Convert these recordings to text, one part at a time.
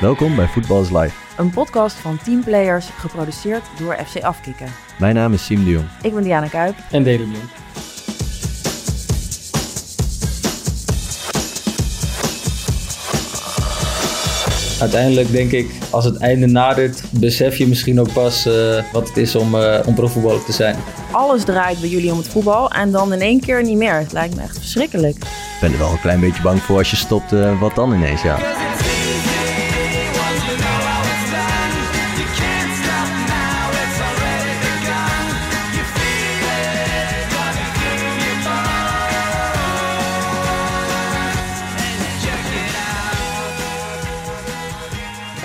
Welkom bij Voetbal is Live. Een podcast van teamplayers, geproduceerd door FC Afkikken. Mijn naam is Siem de Jong. Ik ben Diana Kuip. En Delen Jong. Uiteindelijk denk ik, als het einde nadert, besef je misschien ook pas eh, wat het is om, uh, om profvoetballer te zijn. Alles draait bij jullie om het voetbal en dan in één keer niet meer. Het lijkt me echt verschrikkelijk. Ik ben er wel een klein beetje bang voor als je stopt, uh, wat dan ineens, ja.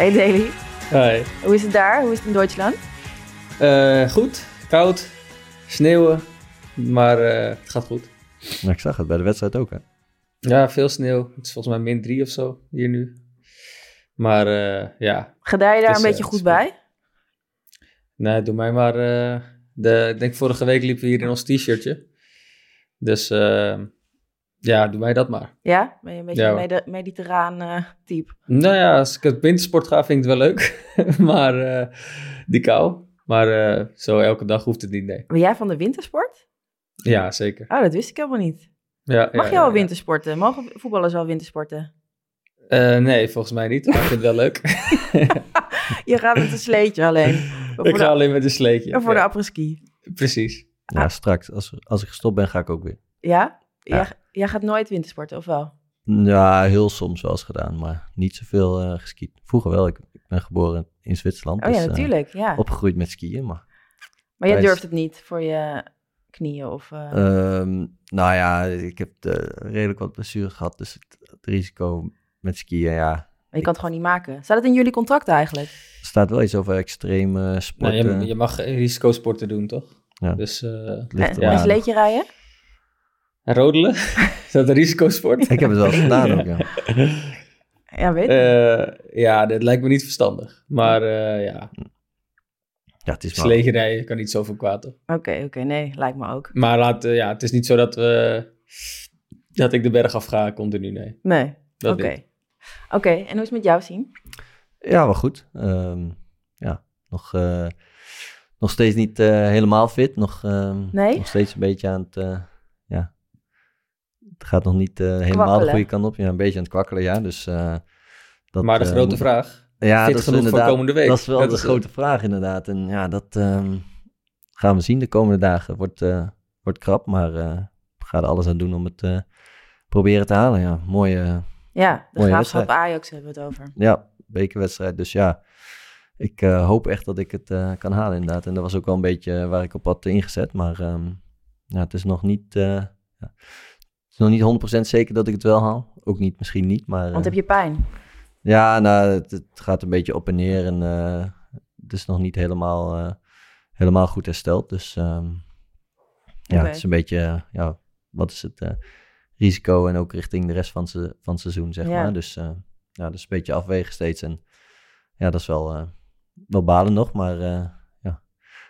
Hey Daily. Hi. Hoe is het daar? Hoe is het in Duitsland? Uh, goed, koud, sneeuwen, maar uh, het gaat goed. Ik zag het bij de wedstrijd ook, hè? Ja, veel sneeuw. Het is volgens mij min 3 of zo hier nu. Maar uh, ja. Gedij je daar een beetje goed bij? Nee, doe mij maar. de, ik denk vorige week liepen we hier in ons t-shirtje. Dus ja, doe mij dat maar. Ja? Ben je een beetje ja, een mediterraan uh, type? Nou ja, als ik het wintersport ga, vind ik het wel leuk. maar uh, die kou. Maar uh, zo elke dag hoeft het niet, nee. Ben jij van de wintersport? Ja, zeker. Oh, dat wist ik helemaal niet. Ja, Mag ja, je al ja, wintersporten? Mogen voetballers al wintersporten? nee, volgens mij niet. Maar ik vind het wel leuk. je gaat met een sleetje alleen? Ik ga alleen met een sleetje. Of voor de apres-ski? Precies. Ja, straks. Als, als ik gestopt ben, ga ik ook weer. Ja? Jij, jij gaat nooit wintersporten, of wel? Ja, heel soms wel eens gedaan, maar niet zoveel uh, geskiet. Vroeger wel, ik, ik, ben geboren in Zwitserland. Oh ja, dus, natuurlijk, uh, ja. Opgegroeid met skiën, maar... Maar jij durft het niet voor je knieën of... Uh... Um, nou ja, ik heb redelijk wat blessures gehad, dus het, het, risico met skiën, ja... Maar je kan het gewoon niet maken. Staat het in jullie contract eigenlijk? Er staat wel iets over extreme sporten. Nou, je, je, mag risicosporten doen, toch? Ja. Dus, en, en sleetje rijden? En rodelen? is dat een risicosport? Ik heb het wel gedaan ook, ja. Ja, weet uh, Ja, dat lijkt me niet verstandig. Maar uh, ja... Ja, het is maar... Slegerij kan niet zoveel kwaad, Oké, oké. Okay, nee, lijkt me ook. Maar laat, uh, ja, het is niet zo dat we... Dat ik de berg af ga continu, nee. Nee, oké. Oké, okay. en hoe is het met jou, zien? Ja, wel goed. Um, ja, nog, uh, nog steeds niet uh, helemaal fit. Nog, um, nee? nog steeds een beetje aan het... Uh, ja, het gaat nog niet uh, helemaal de goede kant op. Ja, een beetje aan het kwakkelen, ja. Dus, uh, dat, maar de grote moet... vraag, ja, fit dat genoeg is voor komende week? Dat is wel dat de is grote vraag inderdaad. En ja, dat um, gaan we zien de komende dagen. Wordt, uh, wordt krap, maar we gaan er alles aan doen om het proberen te halen. Ja, mooie Ja, de mooie graafschap Ajax hebben we het over. Ja, bekerwedstrijd. Dus ja, ik hoop echt dat ik het kan halen inderdaad. En dat was ook wel een beetje waar ik op had ingezet. Maar um, ja, het is nog niet... Ja. Het is nog niet 100% zeker dat ik het wel haal. Ook niet, misschien niet, maar... Want heb je pijn? Ja, nou, het, het, gaat een beetje op en neer en uh, het is nog niet helemaal, uh, helemaal goed hersteld. Dus um, ja, okay. het is een beetje, ja, wat is het uh, risico en ook richting de rest van, ze, van het seizoen, zeg ja. maar. Dus ja, dat is een beetje afwegen steeds en ja, dat is wel, wel balen nog, maar ja,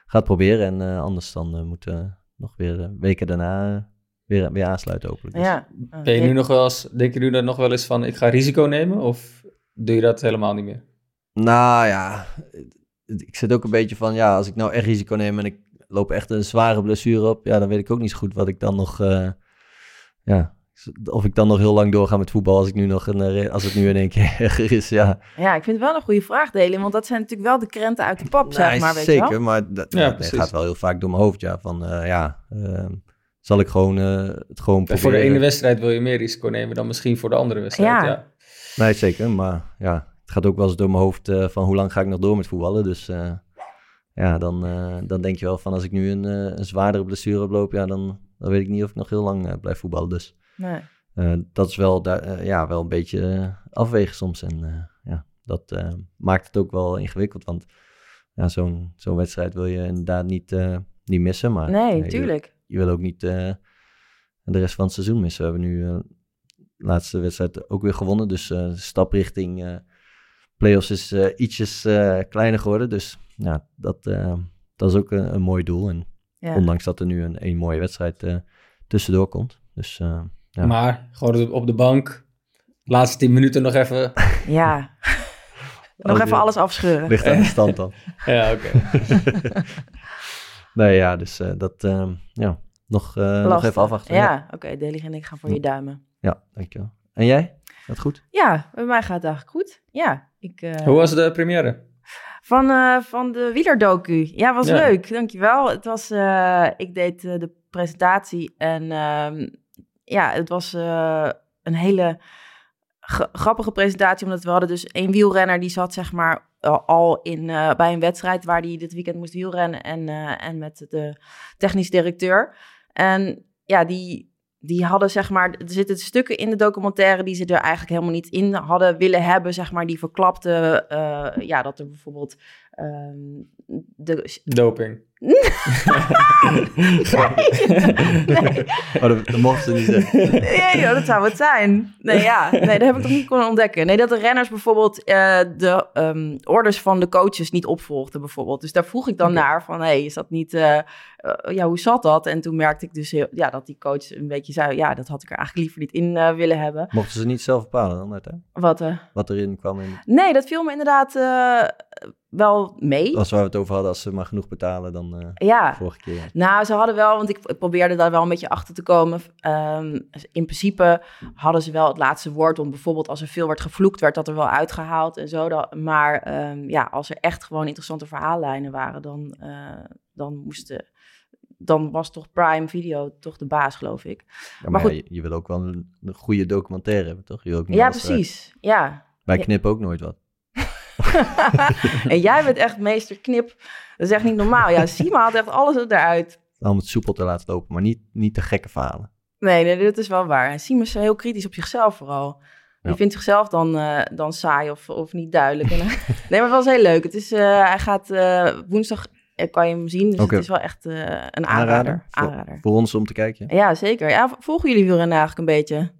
ga het proberen en anders dan moeten we nog weer weken daarna weer, weer aansluiten hopelijk. Dus. Ja. Ben je nu nog wel eens, denk je nu dan nog wel eens van, ik ga risico nemen? Of doe je dat helemaal niet meer? Nou ja, ik zit ook een beetje van, ja, als ik nou echt risico neem en ik loop echt een zware blessure op, ja, dan weet ik ook niet zo goed wat ik dan nog, uh, ja, of ik dan nog heel lang doorga met voetbal als ik nu nog een, als het nu in één keer erger is, ja. Ja, ik vind het wel een goede vraag, Delen, want dat zijn natuurlijk wel de krenten uit de pap, nee, zeg maar, weet zeker, je wel? maar dat, Ja, dat precies. gaat wel heel vaak door mijn hoofd, ja, van, uh, ja, uh, zal ik gewoon uh, het gewoon En proberen. voor de ene wedstrijd wil je meer risico nemen dan misschien voor de andere wedstrijd. Ja. Ja. Nee, zeker. Maar ja, het gaat ook wel eens door mijn hoofd uh, van hoe lang ga ik nog door met voetballen. Dus uh, ja, dan, uh, dan denk je wel van als ik nu een, een zwaardere blessure oploop, ja, dan, dan weet ik niet of ik nog heel lang blijf voetballen. Dus Nee. dat is wel, daar, ja, wel een beetje afwegen soms. En ja, dat maakt het ook wel ingewikkeld. Want ja, zo'n zo'n wedstrijd wil je inderdaad niet, niet missen. Maar Nee, je- tuurlijk. Je wil ook niet eh, de rest van het seizoen missen. We hebben nu eh, de laatste wedstrijd ook weer gewonnen. Dus eh, de stap richting eh play-offs is eh, ietsjes eh, kleiner geworden. Dus ja, dat, eh, dat is ook een, een mooi doel. En Ja. ondanks dat er nu een, een mooie wedstrijd eh, tussendoor komt. Dus eh, Ja. Maar gewoon op de bank, laatste tien minuten nog even. Ja, Nog Oh, even ja. alles afscheuren. Ligt aan de stand dan. Ja, oké. Nee, ja, dus eh, dat, ehm, ja, nog, eh, nog even afwachten. Ja, oké. Delige en ik gaan voor je duimen. ja, dankjewel. En jij? Gaat goed? Ja, bij mij gaat het eigenlijk goed. Ja, ik... eh, Hoe was de première? Van, eh, van de wielerdocu. Ja, was Ja. leuk. Dankjewel. Het was, eh, ik deed eh, de presentatie en ehm, ja, het was eh, een hele gra- grappige presentatie, omdat we hadden dus één wielrenner die zat zeg maar al- in, eh, bij een wedstrijd waar hij dit weekend moest wielrennen en, eh, en met de technisch directeur. En ja, die, die hadden zeg maar, er zitten stukken in de documentaire die ze er eigenlijk helemaal niet in hadden willen hebben, zeg maar, die verklapte, eh, ja, dat er bijvoorbeeld ehm, de... Doping. nee, Oh, dat, dat mochten ze niet zeggen. nee, joh, dat zou het zijn. Nee, ja, nee, dat heb ik toch niet kunnen ontdekken. Nee, dat de renners bijvoorbeeld eh, de ehm, orders van de coaches niet opvolgden, bijvoorbeeld. Dus daar vroeg ik dan naar van, hey, is dat niet, eh, eh, ja, hoe zat dat? En toen merkte ik dus heel, ja, dat die coach een beetje zei, ja, dat had ik er eigenlijk liever niet in willen hebben. Mochten ze niet zelf bepalen dan uiteindelijk? Wat, eh, Wat erin kwam in... nee, dat viel me inderdaad eh, wel mee. Als we het over hadden, als ze maar genoeg betalen dan eh Ja, vorige keer. Nou, ze hadden wel, want ik, probeerde daar wel een beetje achter te komen. Ehm, in principe hadden ze wel het laatste woord. Want bijvoorbeeld als er veel werd gevloekt, werd dat er wel uitgehaald en zo. Dat, maar ehm, ja, als er echt gewoon interessante verhaallijnen waren, dan, eh, dan moesten. Dan was toch Prime Video toch de baas, geloof ik. Ja, maar maar ja, goed. je, je wil ook wel een, een goede documentaire hebben, toch? Je ook Ja, eruit. precies. Ja. Wij knippen ook nooit wat. en jij bent echt meester knip. Dat is echt niet normaal. Ja, Sima had echt alles eruit. Om het soepel te laten lopen, maar niet, niet te gekke verhalen. Nee, nee, dat is wel waar. En Siem is heel kritisch op zichzelf vooral. Die Ja. vindt zichzelf dan, eh, dan saai of, of niet duidelijk. En, nee, maar het was heel leuk. Het is, eh, hij gaat eh, woensdag, eh, kan je hem zien. Dus het is wel echt eh, een Aanrader? aanrader. Voor- aanrader. Voor ons om te kijken? Ja, zeker. Ja, volgen jullie wielrennen eigenlijk een beetje?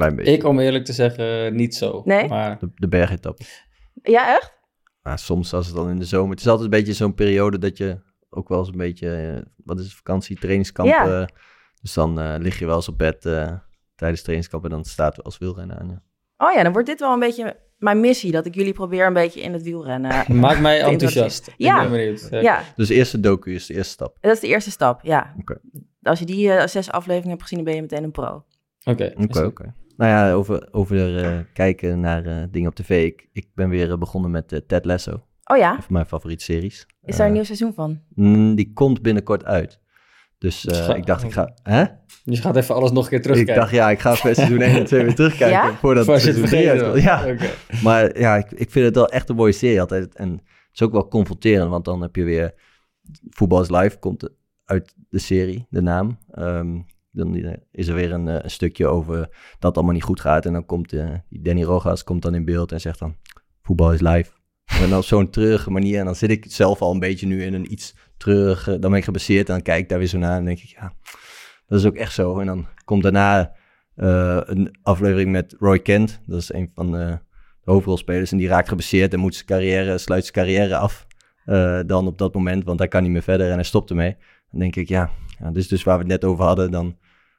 Klein beetje. Ik, om eerlijk te zeggen, niet zo. Nee? Maar De, de bergetappe. Ja, echt? Maar soms als het dan in de zomer... Het is altijd een beetje zo'n periode dat je ook wel eens een beetje... eh, wat is het, vakantie, trainingskamp... Ja. eh, dus dan eh, lig je wel eens op bed eh, tijdens trainingskamp... en dan staat er als wielrennen aan, ja. Oh ja, dan wordt dit wel een beetje mijn missie. Dat ik jullie probeer een beetje in het wielrennen. maak mij enthousiast. Ja. Ik ben benieuwd. Ja, Dus de eerste docu is de eerste stap. dat is de eerste stap. Ja. Oké. Als je die zes afleveringen hebt gezien, dan ben je meteen een pro. Oké. Oké, oké. Nou ja, over, over eh, kijken naar eh, dingen op tv. Ik, ik ben weer eh, begonnen met eh, Ted Lasso. Oh ja? Een van mijn favoriete series. Is daar een nieuw seizoen van? mm, die komt binnenkort uit. Dus eh, Ga- ik dacht, ik ga... Hè? Dus je gaat even alles nog een keer Ik terugkijken. dacht, ja, ik ga even seizoen 1 en 2 weer terugkijken. Ja? Voordat Voor het seizoen 3 vergeten uitkomt. Ja, Oké. maar ja, ik, ik vind het wel echt een mooie serie altijd. En het is ook wel confronterend, want dan heb je weer... Voetbal is Live komt uit de serie, de naam. Ehm, dan is er weer een, eh, stukje over dat het allemaal niet goed gaat. En dan komt eh, die Danny Rogas komt dan in beeld en zegt dan... Voetbal is live. En dan op zo'n treurige manier. En dan zit ik zelf al een beetje nu in een iets treurige... Dan ben ik gebaseerd en dan kijk ik daar weer zo naar en denk ik... Ja, dat is ook echt zo. En dan komt daarna eh, een aflevering met Roy Kent. Dat is een van de, hoofdrolspelers. En die raakt gebaseerd en moet zijn carrière, sluit zijn carrière af. eh, dan op dat moment, want hij kan niet meer verder en hij stopt ermee. Dan denk ik, ja, ja is dus waar we het net over hadden. Dan,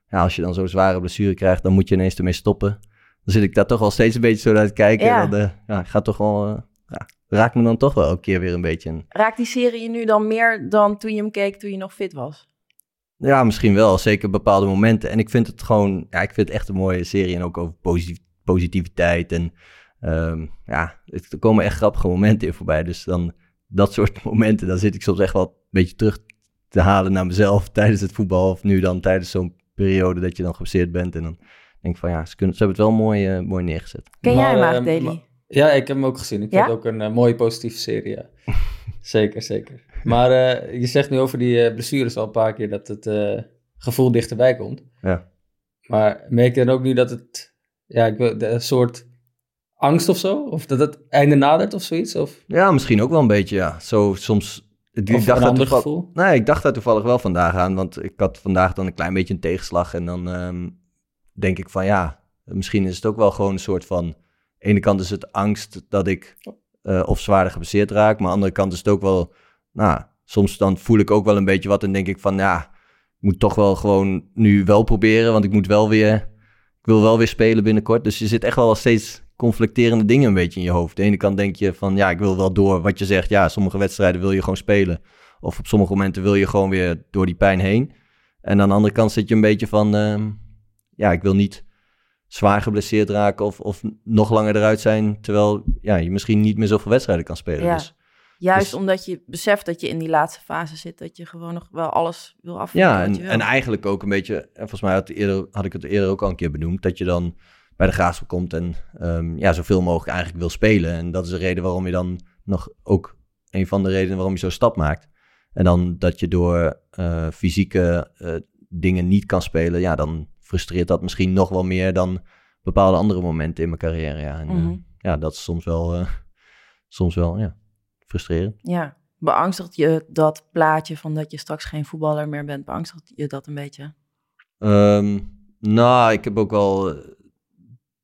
ja, als je dan zo'n zware blessure krijgt, dan moet je ineens ermee stoppen. Dan zit ik daar toch wel steeds een beetje zo naar te kijken. Ja. Eh, ja, gaat toch wel, eh, ja, raakt me dan toch wel een keer weer een beetje. Raakt die serie je nu dan meer dan toen je hem keek toen je nog fit was? Ja, misschien wel. Zeker bepaalde momenten. En ik vind het gewoon, ja, ik vind het echt een mooie serie. En ook over posi- positiviteit. En ehm, ja, het, er komen echt grappige momenten in voorbij. Dus dan dat soort momenten, dan zit ik soms echt wel een beetje terug te halen naar mezelf tijdens het voetbal. Of nu dan tijdens zo'n periode dat je dan geblesseerd bent. En dan denk ik van ja, ze, kunnen, ze hebben het wel mooi, eh, mooi neergezet. Ken jij Maar, hem eh, eigenlijk, Daily? maar- Ja, ik heb hem ook gezien. Ik Ja? vind het ook een eh, mooie positieve serie, ja. zeker, zeker. Maar eh, je zegt nu over die eh, blessures al een paar keer dat het eh, gevoel dichterbij komt. Ja. Maar merk je dan ook nu dat het, ja, ik wil, de- een soort angst of zo? Of dat het einde nadert of zoiets? Of, Ja, misschien ook wel een beetje, ja. Zo soms... Ik, ik dacht een ander gevoel? Nee, ik dacht daar toevallig wel vandaag aan, want ik had vandaag dan een klein beetje een tegenslag. En dan ehm, denk ik van ja, misschien is het ook wel gewoon een soort van... Aan de ene kant is het angst dat ik eh, of zwaarder geblesseerd raak, maar aan de andere kant is het ook wel... Nou, soms dan voel ik ook wel een beetje wat en denk ik van ja, ik moet toch wel gewoon nu wel proberen, want ik moet wel weer... Ik wil wel weer spelen binnenkort, dus je zit echt wel steeds conflicterende dingen een beetje in je hoofd. De ene kant denk je van, ja, ik wil wel door wat je zegt. Ja, sommige wedstrijden wil je gewoon spelen. Of op sommige momenten wil je gewoon weer door die pijn heen. En aan de andere kant zit je een beetje van, ehm, ja, ik wil niet zwaar geblesseerd raken of, of nog langer eruit zijn, terwijl ja, je misschien niet meer zoveel wedstrijden kan spelen. Ja. Dus, Juist Dus- omdat je beseft dat je in die laatste fase zit, dat je gewoon nog wel alles wil afvinken ja, en, je wil. en eigenlijk ook een beetje, en volgens mij had, eerder, had ik het eerder ook al een keer benoemd, dat je dan bij de graafschap komt en ehm, ja, zoveel mogelijk eigenlijk wil spelen. En dat is de reden waarom je dan nog ook een van de redenen waarom je zo'n stap maakt. En dan dat je door eh, fysieke eh, dingen niet kan spelen, ja, dan frustreert dat misschien nog wel meer dan bepaalde andere momenten in mijn carrière. Ja, en, eh, Mhm. ja dat is soms wel, soms wel ja, frustrerend. Ja, beangstigt je dat plaatje van dat je straks geen voetballer meer bent, beangstigt je dat een beetje? Ehm, nou, ik heb ook wel eh,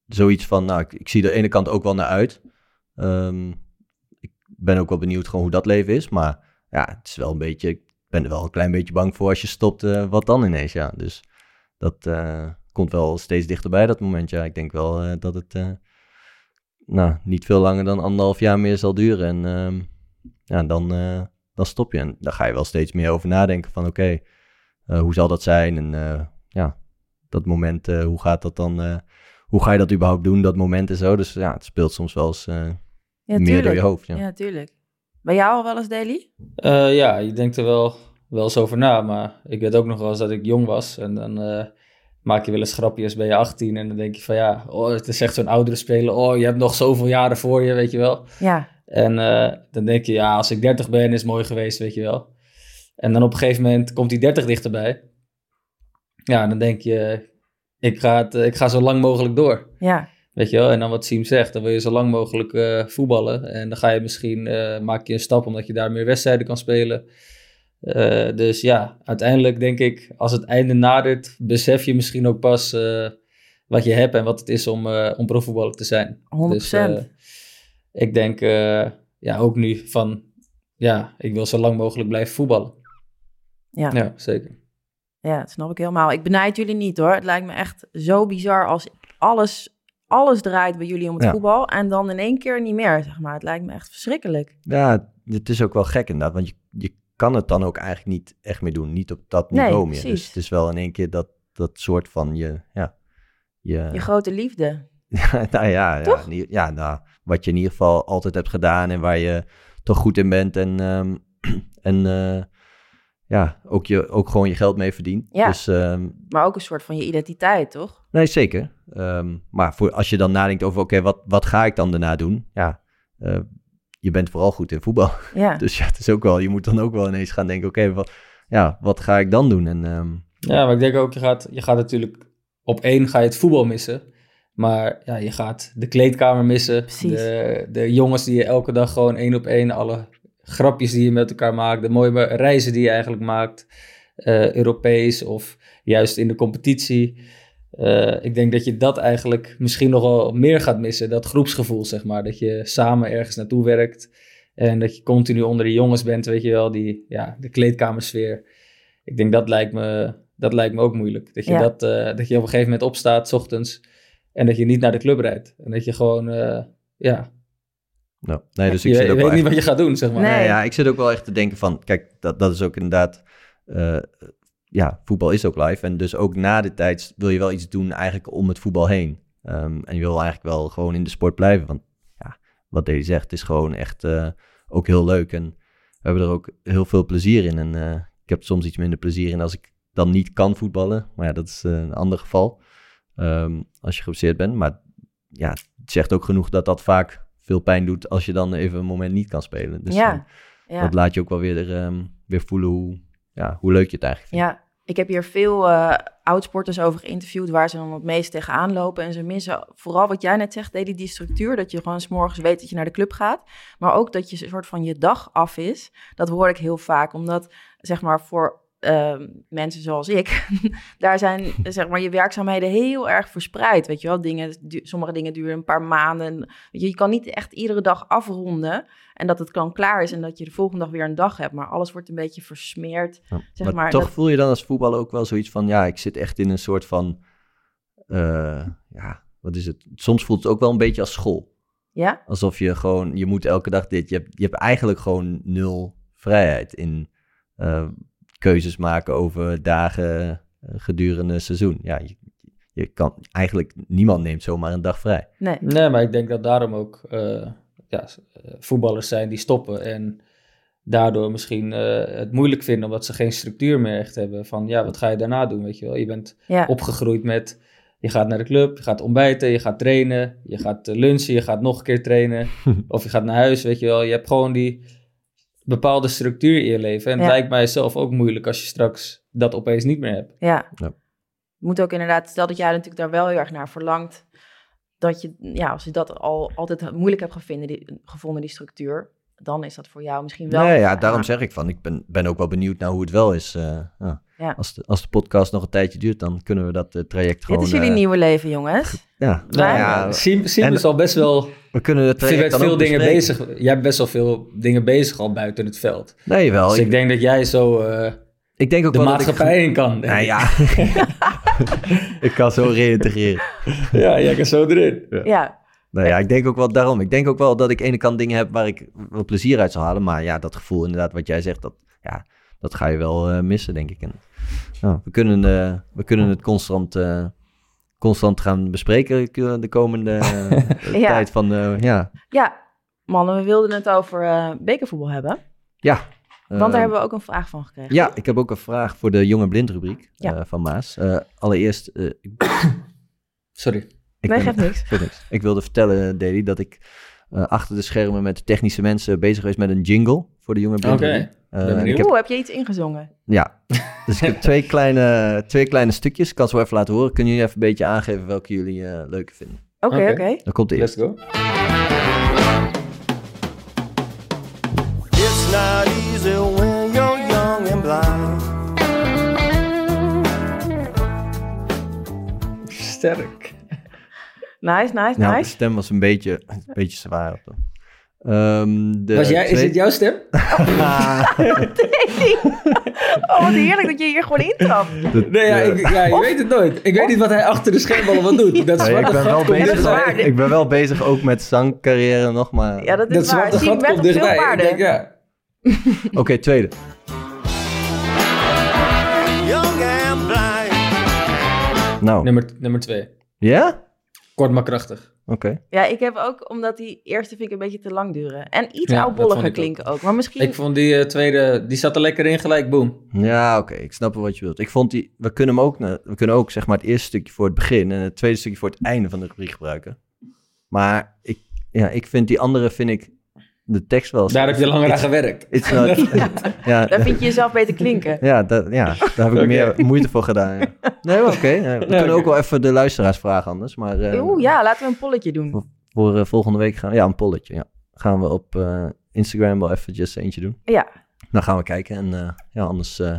zoiets van, nou, ik, ik zie de ene kant ook wel naar uit. Ehm, ik ben ook wel benieuwd gewoon hoe dat leven is, maar ja, het is wel een beetje, ik ben er wel een klein beetje bang voor als je stopt, eh, wat dan ineens, ja. Dus dat eh, komt wel steeds dichterbij, dat moment, ja. Ik denk wel dat het, nou, niet veel langer dan anderhalf jaar meer zal duren en ehm, ja, dan, eh, dan stop je. En daar ga je wel steeds meer over nadenken van, oké, eh, hoe zal dat zijn en eh, ja, dat moment, eh, hoe gaat dat dan, eh, hoe ga je dat überhaupt doen, dat moment en zo. Dus ja, het speelt soms wel eens eh, Ja, meer door je hoofd. Ja. Ja, tuurlijk. Bij jou al wel eens, Daily? Eh, ja, je denkt er wel, wel eens over na, maar ik weet ook nog wel eens dat ik jong was en dan eh, maak je wel eens grapjes, ben je 18 en dan denk je van ja, oh, het is echt zo'n oudere speler, oh, je hebt nog zoveel jaren voor je, weet je wel. Ja, En eh, dan denk je, ja, als ik 30 ben, is het mooi geweest, weet je wel. En dan op een gegeven moment komt die 30 dichterbij. Ja, dan denk je, ik ga, het, ik ga zo lang mogelijk door. ja, Weet je wel, en dan wat Siem zegt, dan wil je zo lang mogelijk eh, voetballen. En dan ga je misschien, eh, maak je een stap omdat je daar meer wedstrijden kan spelen. Dus ja, uiteindelijk denk ik, als het einde nadert, besef je misschien ook pas wat je hebt en wat het is om, om profvoetballer te zijn. 100%. Dus ik denk eh, ja, ook nu van, ja, ik wil zo lang mogelijk blijven voetballen. ja. Ja, zeker. Ja, dat snap ik helemaal. Ik benijd jullie niet hoor. Het lijkt me echt zo bizar als alles, alles draait bij jullie om het Ja. voetbal en dan in één keer niet meer, zeg maar. Het lijkt me echt verschrikkelijk. Ja, het is ook wel gek inderdaad, want je, je kan het dan ook eigenlijk niet echt meer doen, niet op dat Nee, niveau meer. precies. Dus het is wel in één keer dat, dat soort van je, ja, je, Je grote liefde. Ja, nou ja, ja, ja nou, wat je in ieder geval altijd hebt gedaan en waar je toch goed in bent en, ehm, en eh, ja, ook, je, ook gewoon je geld mee verdient. Ja. Dus ehm, Maar ook een soort van je identiteit, toch? nee, zeker. Ehm, maar voor, als je dan nadenkt over, oké, wat, wat ga ik dan daarna doen? Ja, eh, je bent vooral goed in voetbal. Ja, Dus ja, het is ook wel, je moet dan ook wel ineens gaan denken, oké, wat, ja, wat ga ik dan doen? En ehm, Ja, maar ik denk ook, je gaat, je gaat natuurlijk op één ga je het voetbal missen. Maar ja, je gaat de kleedkamer missen. Precies. De, de jongens die je elke dag gewoon één op één, alle grapjes die je met elkaar maakt, de mooie reizen die je eigenlijk maakt, eh, Europees of juist in de competitie. Eh, ik denk dat je dat eigenlijk misschien nog wel meer gaat missen, dat groepsgevoel, zeg maar. Dat je samen ergens naartoe werkt en dat je continu onder de jongens bent, weet je wel, die, ja, de kleedkamersfeer. Ik denk dat lijkt me, dat lijkt me ook moeilijk. Dat je, Ja. dat, eh, dat je op een gegeven moment opstaat, s ochtends, en dat je niet naar de club rijdt. En dat je gewoon, eh, ja, nou, nee, dus ik je, zit je ook weet wel niet echt- wat je gaat doen, zeg maar. Nee. Nee, ja, ik zit ook wel echt te denken van, kijk, dat, dat is ook inderdaad, eh, ja, voetbal is ook live. En dus ook na de tijd wil je wel iets doen eigenlijk om het voetbal heen. Ehm, en je wil eigenlijk wel gewoon in de sport blijven. Want ja, wat Deli zegt, het is gewoon echt eh, ook heel leuk. En we hebben er ook heel veel plezier in. En eh, ik heb soms iets minder plezier in als ik dan niet kan voetballen. Maar ja, dat is een ander geval. Ehm, als je geblesseerd bent. Maar ja, het zegt ook genoeg dat dat vaak veel pijn doet als je dan even een moment niet kan spelen. Dus ja. ja. dat laat je ook wel weer, ehm, weer voelen hoe, ja, hoe leuk je het eigenlijk vindt. Ja, ik heb hier veel eh oudsporters over geïnterviewd waar ze dan het meest tegenaan lopen. En ze missen vooral wat jij net zegt, Deli, die structuur. Dat je gewoon 's morgens weet dat je naar de club gaat. Maar ook dat je een soort van je dag af is. Dat hoor ik heel vaak. Omdat, zeg maar, voor ehm, mensen zoals ik, daar zijn, zeg maar, je werkzaamheden heel erg verspreid. Weet je wel, dingen, sommige dingen duren een paar maanden. Weet je, je kan niet echt iedere dag afronden. En dat het dan klaar is en dat je de volgende dag weer een dag hebt. Maar alles wordt een beetje versmeerd. Ja, Zeg maar, maar, toch dat- voel je dan als voetballer ook wel zoiets van, ja, ik zit echt in een soort van, eh, ja, wat wat is het? Soms voelt het ook wel een beetje als school. Ja? Alsof je gewoon, je moet elke dag dit. Je hebt, je hebt eigenlijk gewoon nul vrijheid in eh, keuzes maken over dagen eh, gedurende het seizoen. Ja, je, je kan eigenlijk, niemand neemt zomaar een dag vrij. Nee. Nee, maar ik denk dat daarom ook eh, ja, eh, voetballers zijn die stoppen en daardoor misschien eh, het moeilijk vinden omdat ze geen structuur meer echt hebben van ja, wat ga je daarna doen, weet je wel. Je bent Ja. opgegroeid met je gaat naar de club, je gaat ontbijten, je gaat trainen, je gaat lunchen, je gaat nog een keer trainen of je gaat naar huis, weet je wel. Je hebt gewoon die bepaalde structuur in je leven en het Ja. lijkt mij zelf ook moeilijk als je straks dat opeens niet meer hebt. Ja. Ja. Moet ook inderdaad, stel dat jij natuurlijk daar wel heel erg naar verlangt, dat je, ja, als je dat al altijd moeilijk hebt gevonden, die, gevonden, die structuur, dan is dat voor jou misschien wel. Nee, ja, daarom zeg ik van, ik ben, ben ook wel benieuwd naar hoe het wel is. eh, ja. Ja. Als, de, als de podcast nog een tijdje duurt, dan kunnen we dat eh, traject gewoon... Dit is jullie eh, nieuwe leven, jongens. Ja, Nou, ja, Siem, Siem en- is al best wel we kunnen het Je traject bent dan veel dingen bespreken. bezig. Jij hebt best wel veel dingen bezig al buiten het veld. Nee, wel. dus ik, ik denk dat jij zo eh, ik denk ook de wel dat ik- maatschappij in kan. Nou ik. ja, ik kan zo reïntegreren. ja, jij kan zo erin. Ja, Nou ja, ik denk ook wel daarom. Ik denk ook wel dat ik ene kant dingen heb waar ik wel plezier uit zal halen. Maar ja, dat gevoel inderdaad wat jij zegt, dat, ja, dat ga je wel eh, missen, denk ik. En, nou, we, kunnen, eh, we kunnen het constant, eh, constant gaan bespreken de komende Ja. tijd van, eh, ja. ja. Mannen, we wilden het over eh, bekervoetbal hebben. Ja. Want daar hebben we ook een vraag van gekregen. Ja, ik heb ook een vraag voor de jonge blind rubriek Ja. eh, van Maas. Eh, allereerst, eh, Sorry. ik nee, geeft niks. Geeft niks. Ik wilde vertellen, Deli, dat ik eh, achter de schermen met technische mensen bezig geweest met een jingle voor de jonge Oké. Eh, ik heb, Oeh, heb je iets ingezongen? ja, dus ik heb twee kleine, twee kleine stukjes. Ik kan ze wel even laten horen. Kunnen jullie even een beetje aangeven welke jullie eh leuk vinden? Oké, Oké. Dan komt de Let's eerste. go. It's not easy when you're young and blind. Sterk. Nice, nice, Nou, de nice. stem was een beetje, een beetje zwaar. Op de, Ehm, de Was jij, is het jouw stem? Oh, wat heerlijk dat je hier gewoon intrapt. de- Nee, ja, de- ik, ja, je weet het nooit. Ik weet niet wat hij achter de schermen allemaal doet. Dat Nee, zwarte ik, ben wel is bezig, waar. ik ben wel bezig ook met zangcarrière nog, maar... Ja, dat is Dat waar. Zie, ik ben veel ja. Oké, tweede. Nou, Nummer, nummer twee. ja? Kort maar krachtig. Oké. Ja, ik heb ook, omdat die eerste vind ik een beetje te lang duren. En iets Ja, oudbolliger ook. klinken ook. Maar misschien... Ik vond die eh, tweede, die zat er lekker in gelijk, boom. Ja, oké, ik snap wel wat je wilt. Ik vond die, we kunnen hem ook, we kunnen ook zeg maar het eerste stukje voor het begin en het tweede stukje voor het einde van de rubriek gebruiken. Maar ik, ja, ik vind die andere, vind ik, de tekst wel. Daar heb je langer aan gewerkt. It's not, ja, Daar vind je jezelf beter klinken. ja, dat, ja, daar heb ik meer moeite voor gedaan. Ja. Nee, oké. ja, we kunnen ook wel even de luisteraars vragen anders. Maar eh, Oeh, ja, laten we een polletje doen. voor eh, volgende week gaan ja, een polletje. Ja. Gaan we op eh, Instagram wel eventjes eentje doen. Ja, Dan gaan we kijken. En eh, ja, anders, eh,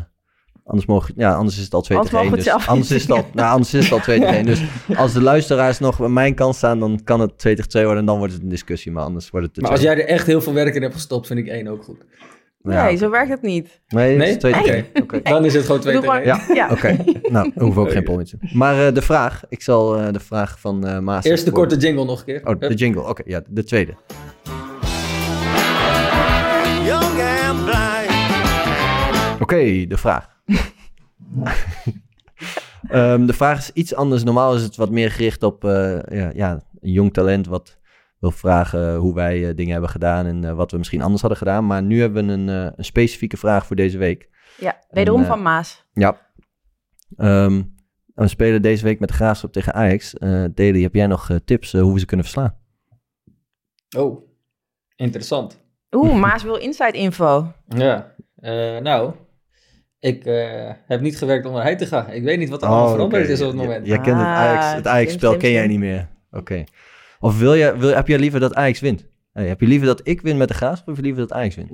anders, mogen, ja, anders is het al 2 Anders tegen 1. mogen we het Dus, anders, is het al, kiezen. nou, anders is het al 2 tegen 1. Dus als de luisteraars nog aan mijn kant staan, dan kan het 2 tegen 2 worden. En dan wordt het een discussie. Maar anders wordt het Maar als jij er echt heel veel werk in hebt gestopt, vind ik één ook goed. Ja. nee, zo werkt het niet. Nee, het is Nee? 2 tegen. 1. Dan is het gewoon twee Doe tegen gewoon- één. Ja, Ja. oké. Nou, dan hoeven we ook geen polletje. Maar eh, de vraag, ik zal eh, de vraag van eh Maas... Eerst de voor- korte jingle nog een keer. Oh, de jingle. Oké, ja, de tweede. Oké, de vraag. Ehm, de vraag is iets anders. Normaal is het wat meer gericht op eh, ja, ja, een jong talent wat wil vragen hoe wij eh, dingen hebben gedaan en eh, wat we misschien anders hadden gedaan. Maar nu hebben we een, eh, een specifieke vraag voor deze week. Ja, wederom En, van Maas. Ja. Ehm, we spelen deze week met de Graafschap tegen Ajax. Eh Deli, heb jij nog tips hoe we ze kunnen verslaan? Oh, interessant. Oeh, Maas wil inside info. Ja, eh, nou, ik eh, heb niet gewerkt om erheen te gaan. Ik weet niet wat er allemaal veranderd oké. is op het moment. Jij kent het Ah, Ajax, het Ajax-spel ken jij niet meer. Oké. Of wil je, wil, heb jij liever dat Ajax wint? Hey, heb je liever dat ik win met de Graafschap of heb je liever dat Ajax wint?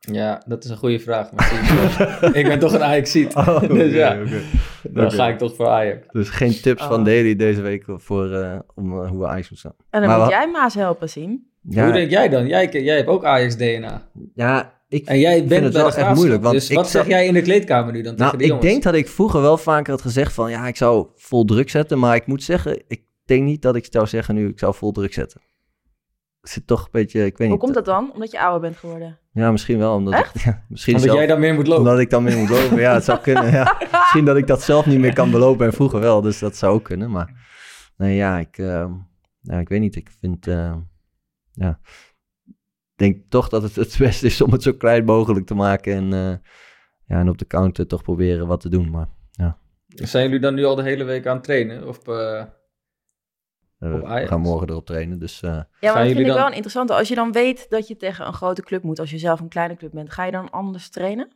Ja, dat is een goede vraag. maar ik ben toch een Ajax-ziet. Oh, dus ja, oké. dan ga ik toch voor Ajax. Dus geen tips van Oh. Daily deze week voor, eh, om eh, hoe we Ajax moeten staan. En dan Maar moet wa- jij Maas helpen. Ja, Hoe denk jij dan? Jij, jij hebt ook Ajax-DNA. ja ik, En jij vind bent het wel echt Graafschap. moeilijk. Want dus ik wat zeg jij in de kleedkamer nu dan tegen nou, die ik denk dat ik vroeger wel vaker had gezegd van... ja, ik zou vol druk zetten. Maar ik moet zeggen, ik denk niet dat ik zou zeggen nu, ik zou vol druk zetten. Het zit toch een beetje, ik weet Hoe niet. komt dat dan? Omdat je ouder bent geworden. Ja, misschien wel, omdat ik, ja, misschien Omdat zelf, jij dan meer moet lopen. omdat ik dan meer moet lopen. Ja, het zou kunnen, ja. Misschien dat ik dat zelf niet meer kan belopen en vroeger wel, dus dat zou ook kunnen. Maar nee, ja, ik, eh, ja, ik weet niet. Ik vind, eh, ja, ik denk toch dat het het beste is om het zo klein mogelijk te maken en, eh, ja, en op de counter toch proberen wat te doen. Maar Zijn jullie dan nu al de hele week aan het trainen? Of, Op we gaan morgen erop trainen, dus... eh, Ja, maar dat jullie vind ik dan- wel een interessante. Als je dan weet dat je tegen een grote club moet, als je zelf een kleine club bent, ga je dan anders trainen?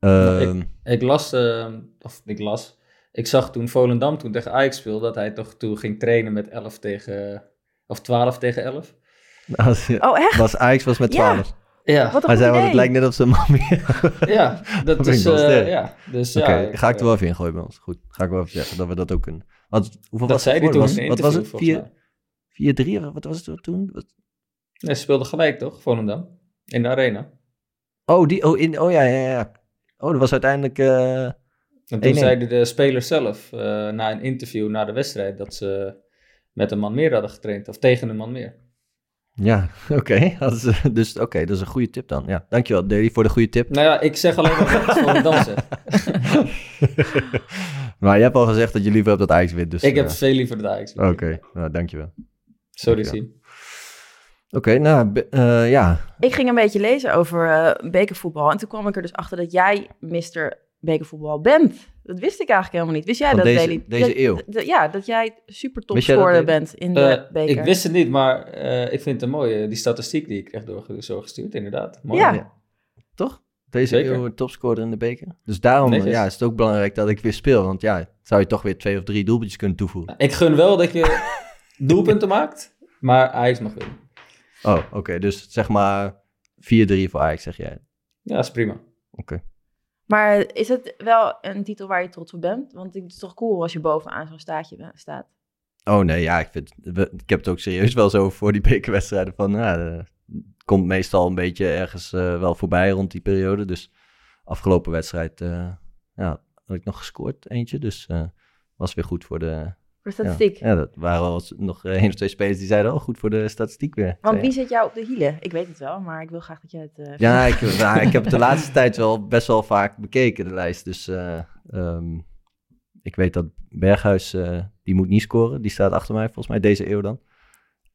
Nou, ehm, ik las, eh, of ik las, ik zag toen Volendam toen tegen Ajax speelde, dat hij toch toen ging trainen met 11 tegen, of 12 tegen 11. als Oh, echt? was Ajax was met Ja. 12. Ja, Wat Hij zei, wel, idee. het lijkt net op zijn mamie. ja dat is, eh, sterk. ja. Dus Oké, ja, ga ik er eh, wel even in gooien bij ons. Goed, ga ik wel even zeggen dat we dat ook kunnen. Want, hoeveel Dat was zei hij toen Was- in een Wat was het? volgens 4 mij. 4-3 of wat was het toen? Wat- Nee, ze speelde gelijk toch, Volendam? In de arena. Oh, die, oh, in, oh ja, ja, ja. Oh, dat was uiteindelijk... eh, En toen 1-1. zeiden de spelers zelf, eh, na een interview na de wedstrijd, dat ze met een man meer hadden getraind, of tegen een man meer. Ja, oké. Dat is, eh, dus oké, dat is een goede tip dan. Ja, dankjewel Davy voor de goede tip. Nou ja, ik zeg alleen maar zegt. maar je hebt al gezegd dat je liever hebt dat Ajax wint. Dus, ik heb eh, veel liever de Ajax. Oké, nou, dankjewel. Sorry, Ja. Siem. Oké, nou, eh, ja. Ik ging een beetje lezen over eh, bekervoetbal. En toen kwam ik er dus achter dat jij Mr. Bekervoetbal bent. Dat wist ik eigenlijk helemaal niet. Wist jij Van dat, deze- deze Dat- eeuw? dat- ja, dat jij super dat, topscorer bent in de Eh, beker. ik wist het niet, maar eh, ik vind het een mooie, die statistiek die ik kreeg door, zo gestuurd, inderdaad. Mooi. Ja. Ja. Toch? Deze Zeker. eeuw topscorer in de beker. Dus daarom ja, is het ook belangrijk dat ik weer speel. Want ja, zou je toch weer twee of drie doelpuntjes kunnen toevoegen. Ik gun wel dat je doelpunten maakt, maar Ajax mag winnen. Oh, oké. Dus zeg maar 4-3 voor Ajax, zeg jij. Ja, is prima. Maar is het wel een titel waar je trots op bent? Want het toch cool als je bovenaan zo'n staatje staat. Oh nee, ja, ik, vind, ik heb het ook serieus wel zo voor die bekerwedstrijden. Van, ja, eh, het komt meestal een beetje ergens eh, wel voorbij rond die periode. Dus afgelopen wedstrijd eh, ja, had ik nog gescoord eentje. Dus eh, was weer goed voor de... Voor de Ja, statistiek. ja, dat waren wel eens nog eh, één of twee spelers die zeiden... Oh, goed voor de statistiek weer. Want wie zit jou op de hielen? Ik weet het wel, maar ik wil graag dat jij het... eh, Ja, ik, ik heb het de laatste tijd wel best wel vaak bekeken, de lijst. Dus eh, ehm, ik weet dat Berghuis, eh, die moet niet scoren. Die staat achter mij, volgens mij deze eeuw dan.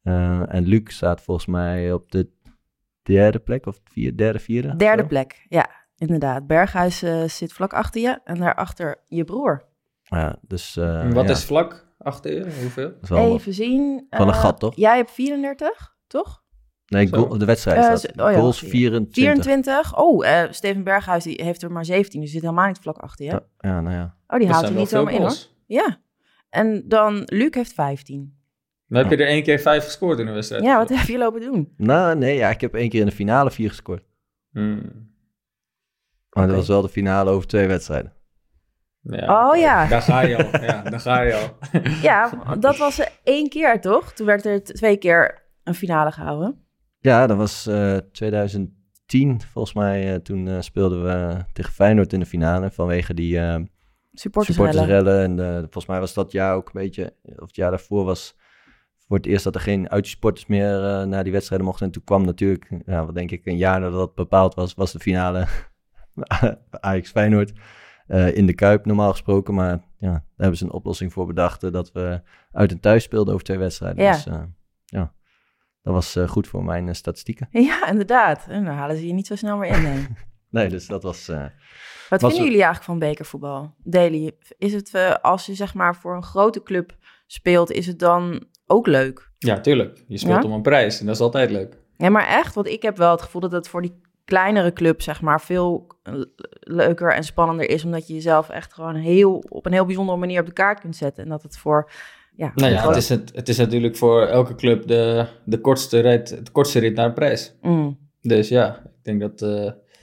Eh, en Luc staat volgens mij op de derde plek, of vier, derde, vierde. Derde zo. plek, ja, inderdaad. Berghuis eh, zit vlak achter je en daarachter je broer. Ja, dus... eh, Wat ja, is vlak achter je? Hoeveel? Even zien. Van een eh, gat, toch? Jij hebt 34, toch? Nee, goal- de wedstrijd Eh, staat. oh ja, Goals vier- 24. 24. Oh, eh, Steven Berghuis die heeft er maar 17, dus zit helemaal niet vlak achter je. Ja, ja, nou ja. Oh, die Dat haalt er niet zomaar in hoor. Ja. En dan Luc heeft 15. Dan heb je er één keer vijf gescoord in een wedstrijd. Ja, wat heb je lopen doen? Nou, nee, ja, ik heb één keer in de finale vier gescoord. Hmm. Maar dat was wel de finale over twee wedstrijden. Ja, Oh, ja. Daar ga je al. Ja, daar ga je al. Ja, dat was er één keer toch? Toen werd er twee keer een finale gehouden. Ja, dat was eh 2010 volgens mij. eh, toen eh, speelden we tegen Feyenoord in de finale vanwege die eh Supportersrellen. supportersrellen. En eh, volgens mij was dat jaar ook een beetje, of het jaar daarvoor was voor het eerst dat er geen uitsporters meer eh, naar die wedstrijden mochten. En toen kwam natuurlijk, ja, wat denk ik, een jaar nadat dat bepaald was, was de finale Ajax Eh, in de Kuip normaal gesproken. Maar ja, daar hebben ze een oplossing voor bedacht eh, dat we uit en thuis speelden over twee wedstrijden. Ja. Dus eh, ja, dat was eh, goed voor mijn statistieken. Ja, inderdaad. En dan halen ze je niet zo snel meer in. nee. Nee, dus dat was... eh, Wat Was vinden jullie eigenlijk van bekervoetbal? Daily, is het eh, als je zeg maar voor een grote club speelt, is het dan ook leuk? Ja, tuurlijk. Je speelt Ja? om een prijs en dat is altijd leuk. Ja, maar echt, want ik heb wel het gevoel dat het voor die kleinere club zeg maar veel eh, leuker en spannender is, omdat je jezelf echt gewoon heel op een heel bijzondere manier op de kaart kunt zetten en dat het voor ja, Nou ja, het is, het, het is natuurlijk voor elke club de, de kortste rit, het kortste rit naar een prijs. Mm. Dus ja, ik denk dat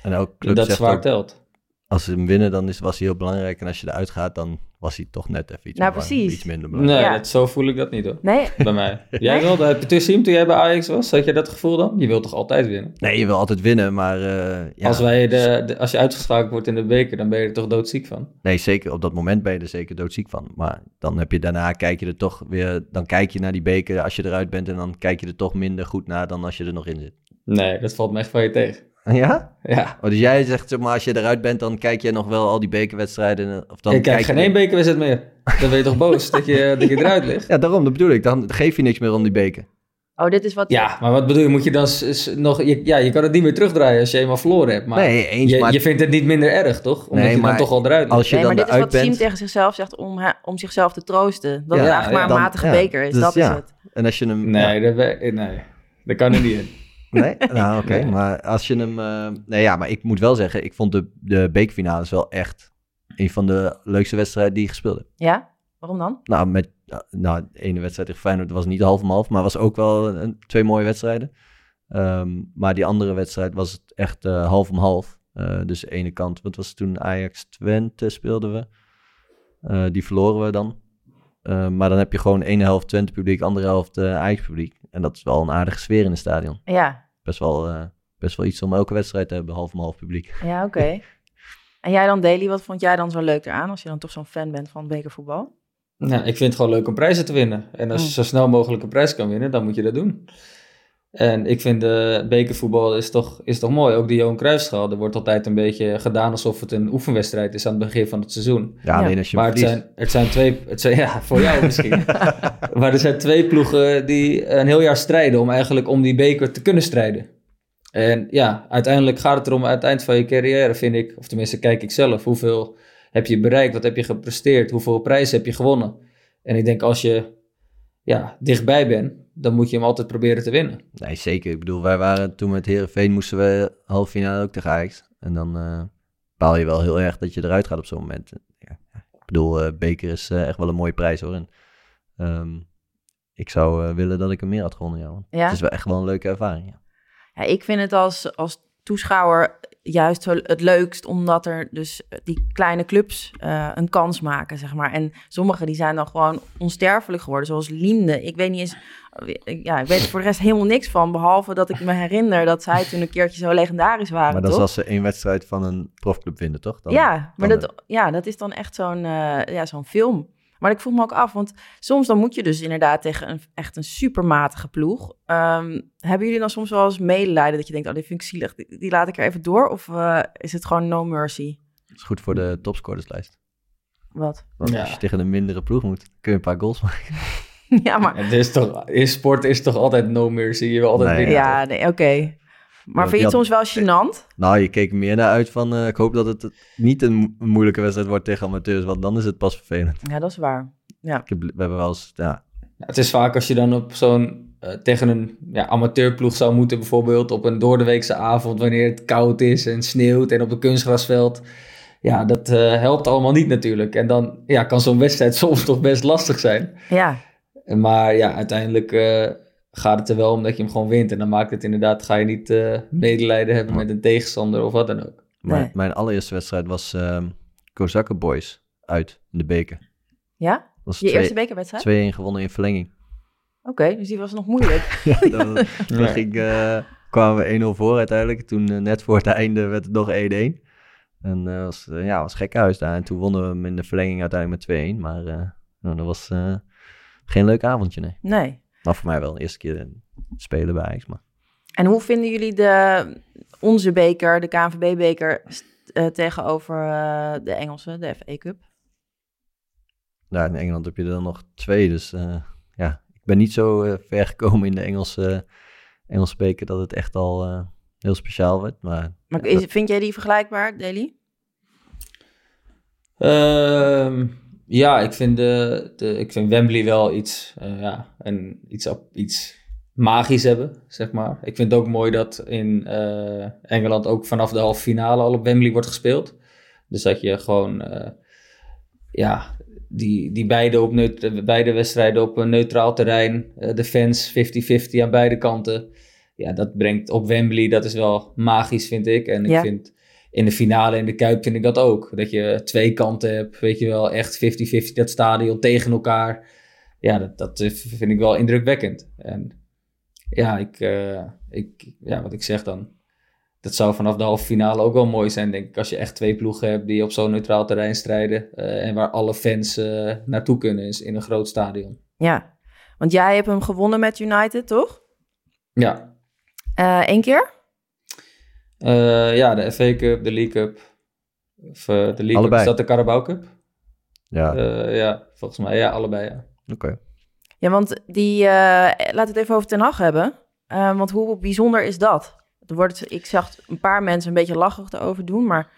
en elke uh, club dat zwaar ook, telt. als ze hem winnen, dan is, was hij heel belangrijk. En als je eruit gaat, dan was hij toch net even iets, Nou, belang- precies. iets minder Nee, belangrijk. Ja. dat, zo voel ik dat niet hoor. Nee, Bij mij. Jij wel? Heb je tussen hem toen jij bij Ajax was? Had je dat gevoel dan? Je wilt toch altijd winnen? Nee, je wil altijd winnen, maar eh, ja, Als, wij de, de- als je uitgeschakeld wordt in de beker, dan ben je er toch doodziek van? Nee, zeker. Op dat moment ben je er zeker doodziek van. Maar dan heb je daarna, kijk je er toch weer... Dan kijk je naar die beker als je eruit bent... en dan kijk je er toch minder goed naar dan als je er nog in zit. Nee, dat valt me echt van je tegen. Ja? Ja. Oh, dus jij zegt, zeg maar, als je eruit bent... dan kijk je nog wel al die bekerwedstrijden... eh, Of dan ik kijk je geen één bekerwedstrijd meer. Dan ben je toch boos dat, je, dat je eruit ligt? Ja, daarom, dat bedoel ik. Dan geef je niks meer om die beker. oh, dit is wat... Ja, maar wat bedoel je? Moet je dan nog... Je, ja, je kan het niet meer terugdraaien als je eenmaal verloren hebt. Maar nee, eens, je, maar je vindt het niet minder erg, toch? Omdat Nee, je dan maar toch al eruit ligt. als je nee, maar dan dit is wat Siem bent... tegen zichzelf zegt om, he- om zichzelf te troosten. Dat Ja, het eigenlijk maar dan- een matige ja, beker is, dus dat ja. is het. En als je hem... Nee, dat, nee, dat kan er niet in. Nee? Nou, oké. Maar als je hem... eh, nee, ja, maar ik moet wel zeggen... Ik vond de, de bekerfinales wel echt... een van de leukste wedstrijden die ik gespeeld heb. Ja? Waarom dan? Nou, met, nou, de ene wedstrijd tegen Feyenoord was niet half om half, maar was ook wel een, twee mooie wedstrijden. Ehm, maar die andere wedstrijd was het echt eh, half om half. Eh, dus de ene kant, wat was het toen? Ajax-Twente speelden we. Eh, die verloren we dan. Eh, maar dan heb je gewoon ene helft Twente publiek, andere helft eh, Ajax publiek. En dat is wel een aardige sfeer in het stadion. Ja, Best wel, eh, best wel iets om elke wedstrijd te hebben, half om half publiek. ja oké. en jij dan, Daily, wat vond jij dan zo leuk eraan als je dan toch zo'n fan bent van bekervoetbal? Nou, ik vind het gewoon leuk om prijzen te winnen. En als je Mm. zo snel mogelijk een prijs kan winnen, dan moet je dat doen. En ik vind de bekervoetbal is toch, is toch mooi. Ook de Johan Cruijffschaal, er wordt altijd een beetje gedaan alsof het een oefenwedstrijd is aan het begin van het seizoen. Ja, alleen als je Maar het zijn, het zijn twee, het zijn, ja, voor jou misschien. maar er zijn twee ploegen die een heel jaar strijden om eigenlijk om die beker te kunnen strijden. En ja, uiteindelijk gaat het erom, aan het eind van je carrière vind ik, of tenminste kijk ik zelf, hoeveel heb je bereikt, wat heb je gepresteerd, hoeveel prijzen heb je gewonnen. En ik denk als je ja, dichtbij bent, dan moet je hem altijd proberen te winnen. Nee, zeker. Ik bedoel, wij waren toen met Herenveen moesten we halve finale ook tegen Ajax. En dan eh baal je wel heel erg dat je eruit gaat op zo'n moment. Ja, ik bedoel, eh, beker is eh, echt wel een mooie prijs hoor. En, ehm, ik zou eh, willen dat ik hem meer had gewonnen, ja. want Ja? Het is wel echt wel een leuke ervaring, ja. Ja, ik vind het als, als toeschouwer juist het leukst, omdat er dus die kleine clubs eh, een kans maken, zeg maar. En sommige die zijn dan gewoon onsterfelijk geworden, zoals Liemde. Ik weet niet eens, ja, ik weet er voor de rest helemaal niks van, behalve dat ik me herinner dat zij toen een keertje zo legendarisch waren, Maar dat is toch? als ze één wedstrijd van een profclub winnen, toch? Dan, ja, maar dat, ja, dat is dan echt zo'n eh, ja, zo'n film. Maar ik vroeg me ook af, want soms dan moet je dus inderdaad tegen een, echt een supermatige ploeg. Ehm, hebben jullie dan soms wel eens medelijden dat je denkt, oh, dit vind ik zielig, die, die laat ik er even door? Of eh, is het gewoon no mercy? Dat is goed voor de topscorerslijst. Wat? Want Ja. als je tegen een mindere ploeg moet, kun je een paar goals maken. ja, maar... Het is toch, in sport is toch altijd no mercy, je wil altijd Nee. winnen. Ja, nee, oké. Maar Ja, vind je het soms wel gênant? Nou, je keek er meer naar uit van, eh, ik hoop dat het niet een mo- een moeilijke wedstrijd wordt tegen amateurs, want dan is het pas vervelend. Ja, dat is waar. Ja, Ik heb, we hebben wel eens, ja, Het is vaak als je dan op zo'n eh, tegen een ja, amateurploeg zou moeten, bijvoorbeeld op een doordeweekse avond, wanneer het koud is en sneeuwt en op een kunstgrasveld. Ja, dat eh, helpt allemaal niet natuurlijk. En dan ja, kan zo'n wedstrijd soms toch best lastig zijn. ja. Maar ja, uiteindelijk eh, gaat het er wel om dat je hem gewoon wint. En dan maakt het inderdaad, ga je niet eh, medelijden hebben met een tegenstander of wat dan ook. Mijn, Nee. mijn allereerste wedstrijd was ehm Kozakken Boys uit in de beker. ja? Dat Je was eerste 2-1 bekerwedstrijd? gewonnen in verlenging. Oké, dus die was nog moeilijk. ja, dat was- toen Ja. ging, eh, kwamen we 1-0 voor uiteindelijk. Toen eh, net voor het einde werd het nog 1-1. En eh was, ja, was gek huis daar. En toen wonnen we hem in de verlenging uiteindelijk met 2-1. Maar eh, nou, dat was eh, geen leuk avondje, nee. Nee. Maar voor mij wel de eerste keer spelen bij Ajax. Maar En hoe vinden jullie de, onze beker, de KNVB-beker, eh, tegenover eh, de Engelse, de FA Cup? daar in Engeland heb je er dan nog twee. Dus eh, ja, ik ben niet zo ver gekomen in de Engelse, Engelse beker dat het echt al eh, heel speciaal werd. Maar Maar is, vind jij die vergelijkbaar, Deli? Ehm, ja, ik vind, de, de, ik vind Wembley wel iets, eh, ja, een, iets, op- iets magisch hebben, zeg maar. Ik vind het ook mooi dat in eh, Engeland ook vanaf de halve finale al op Wembley wordt gespeeld. Dus dat je gewoon, eh, ja, die, die beide, op neut- beide wedstrijden op een neutraal terrein, de fans 50-50 aan beide kanten. Ja, dat brengt op Wembley, dat is wel magisch, vind ik. En ik Ja. vind in de finale in de Kuip vind ik dat ook. Dat je twee kanten hebt, weet je wel, echt 50-50 dat stadion tegen elkaar. Ja, dat, dat vind ik wel indrukwekkend. En ja, ik, eh, ik, ja, wat ik zeg dan, dat zou vanaf de halve finale ook wel mooi zijn, denk ik. Als je echt twee ploegen hebt die op zo'n neutraal terrein strijden. eh, en waar alle fans eh, naartoe kunnen is in een groot stadion. Ja, want jij hebt hem gewonnen met United, toch? Ja, Eén keer? Eh, ja de FA Cup, de League Cup. Of eh, de League Cup, Allebei. is dat de Carabao Cup? Ja, Eh, ja, volgens mij. Ja, allebei, ja. oké. Ja, want die, eh laten we het even over Ten Hag hebben. Eh, want hoe bijzonder is dat? Er wordt, ik zag een paar mensen een beetje lachig erover doen, maar...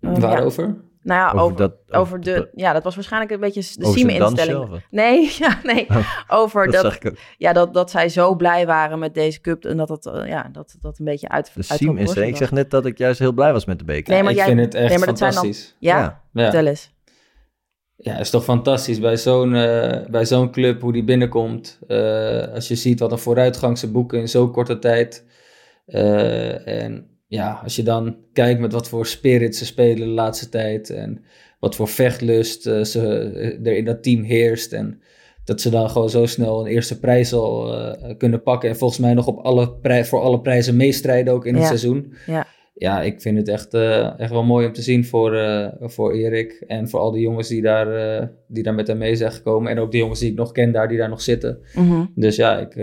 eh, ja, Waarover? Nou ja, Over over, dat- over, over de... de- Ja, dat was waarschijnlijk een beetje de Siem-instelling. Nee, ja, nee. Over Dat dat, ja, dat, dat zij zo blij waren met deze cup en dat het, eh, ja, dat, dat een beetje uit, De Ik zeg net dat ik juist heel blij was met de beker. Nee, maar ik jij- vind het echt nee, maar dat zijn dan- fantastisch. Ja, Ja. Vertel eens. Ja, is toch fantastisch bij zo'n eh, bij zo'n club hoe die binnenkomt. Eh, als je ziet wat een vooruitgang ze boeken in zo'n korte tijd. Eh, en ja, als je dan kijkt met wat voor spirit ze spelen de laatste tijd. En wat voor vechtlust eh, ze, eh, er in dat team heerst. En dat ze dan gewoon zo snel een eerste prijs al eh, kunnen pakken. En volgens mij nog op alle prij- voor alle prijzen meestrijden ook in het seizoen. Ja. Ja, ik vind het echt, echt wel mooi om te zien voor, voor Erik. En voor al die jongens die daar, die daar met hem mee zijn gekomen. En ook de jongens die ik nog ken daar, die daar nog zitten. Mhm. Dus ja, ik,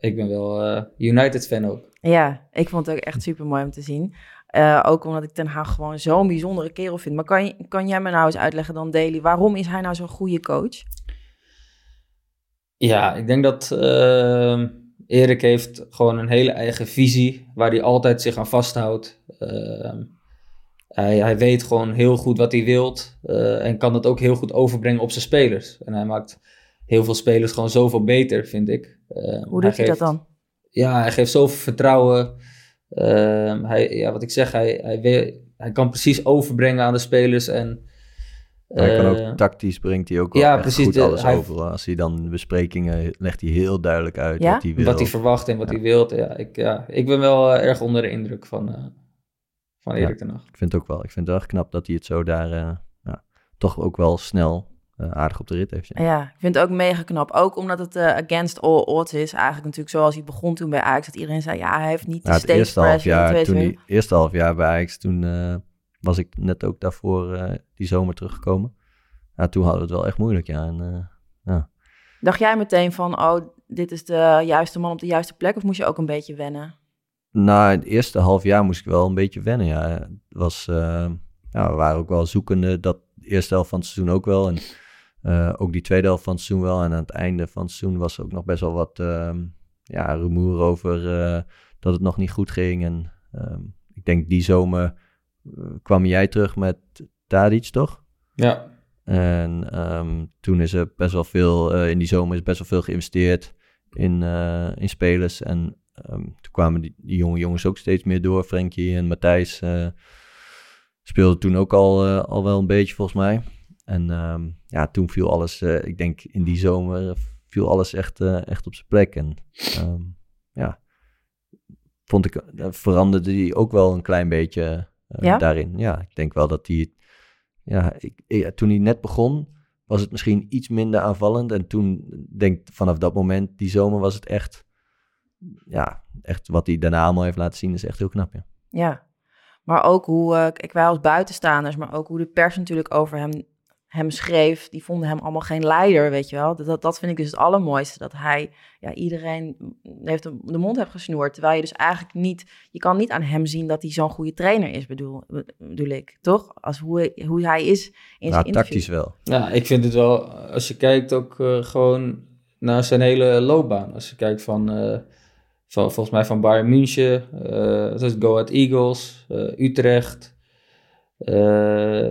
ik ben wel United-fan ook. Ja, ik vond het ook echt super mooi om te zien. Eh, ook omdat ik Ten Haag gewoon zo'n bijzondere kerel vind. Maar kan, kan jij me nou eens uitleggen dan, Daily, waarom is hij nou zo'n goede coach? Ja, ik denk dat eh, Erik heeft gewoon een hele eigen visie waar hij altijd zich aan vasthoudt. Eh, hij, hij weet gewoon heel goed wat hij wilt eh, en kan dat ook heel goed overbrengen op zijn spelers. En hij maakt heel veel spelers gewoon zoveel beter, vind ik. Eh, Hoe doet hij dat geeft- dan? Ja, hij geeft zoveel vertrouwen. Ehm, hij, ja, wat ik zeg, hij, hij, weet- hij kan precies overbrengen aan de spelers. En, Hij kan eh, ook tactisch brengt hij ook wel ja, echt precies, goed de- alles hij- over. Als hij dan bespreking legt hij heel duidelijk uit Ja? wat hij wil. wat hij verwacht en wat Ja. hij wilt. Ja, ik, ja, ik ben wel eh, erg onder de indruk van, eh van Ja. Erik ten Hag. Ik vind het ook wel. Ik vind het wel echt knap dat hij het zo daar eh, ja, toch ook wel snel eh, aardig op de rit heeft. Ja. Ja, ik vind het ook mega knap. Ook omdat het eh, against all odds is. Eigenlijk natuurlijk zoals hij begon toen bij Ajax. Dat iedereen zei, ja, hij heeft niet de Ja, het stage eerste half jaar, toen die eerste half jaar bij Ajax, toen eh, was ik net ook daarvoor die zomer teruggekomen. Ja, toen hadden we het wel echt moeilijk, ja. En, eh, Dacht jij meteen van, oh, dit is de juiste man op de juiste plek? Of moest je ook een beetje wennen? na het eerste half jaar moest ik wel een beetje wennen, ja. Het was, ja, we waren ook wel zoekende, dat eerste helft van het seizoen ook wel. En eh, ook die tweede helft van het seizoen wel. En aan het einde van het seizoen was er ook nog best wel wat ehm, ja, rumoer over eh, dat het nog niet goed ging. En ehm, ik denk die zomer eh, kwam jij terug met Tadic, toch? Ja, En ehm, toen is er best wel veel, in die zomer is best wel veel geïnvesteerd in, in spelers. En toen kwamen die, die jonge jongens ook steeds meer door. Frenkie en Matthijs speelden toen ook al, al wel een beetje volgens mij. En ja, toen viel alles, eh, ik denk in die zomer, eh, viel alles echt, eh, echt op zijn plek. En ehm, ja, vond ik, veranderde die ook wel een klein beetje Ja? daarin. Ja, ik denk wel dat die, ja, ik, ik- toen hij net begon, was het misschien iets minder aanvallend. En toen, denk vanaf dat moment, die zomer, was het echt, ja, echt wat hij daarna allemaal heeft laten zien, is echt heel knap, ja. Ja, maar ook hoe, ik wij als buitenstaanders, maar ook hoe de pers natuurlijk over hem, hem schreef. Die vonden hem allemaal geen leider, weet je wel. Dat, dat, vind ik dus het allermooiste. Dat hij ja, iedereen heeft de, de mond heeft gesnoerd. Terwijl je dus eigenlijk niet, je kan niet aan hem zien dat hij zo'n goede trainer is, bedoel, bedoel ik. Toch? Als hoe, hoe hij is in zijn Nou, interview. tactisch wel. Ja, ik vind het wel, als je kijkt ook eh, gewoon naar zijn hele loopbaan. Als je kijkt van, eh, van volgens mij van Bayern München, eh dat is Go Ahead Eagles, Utrecht,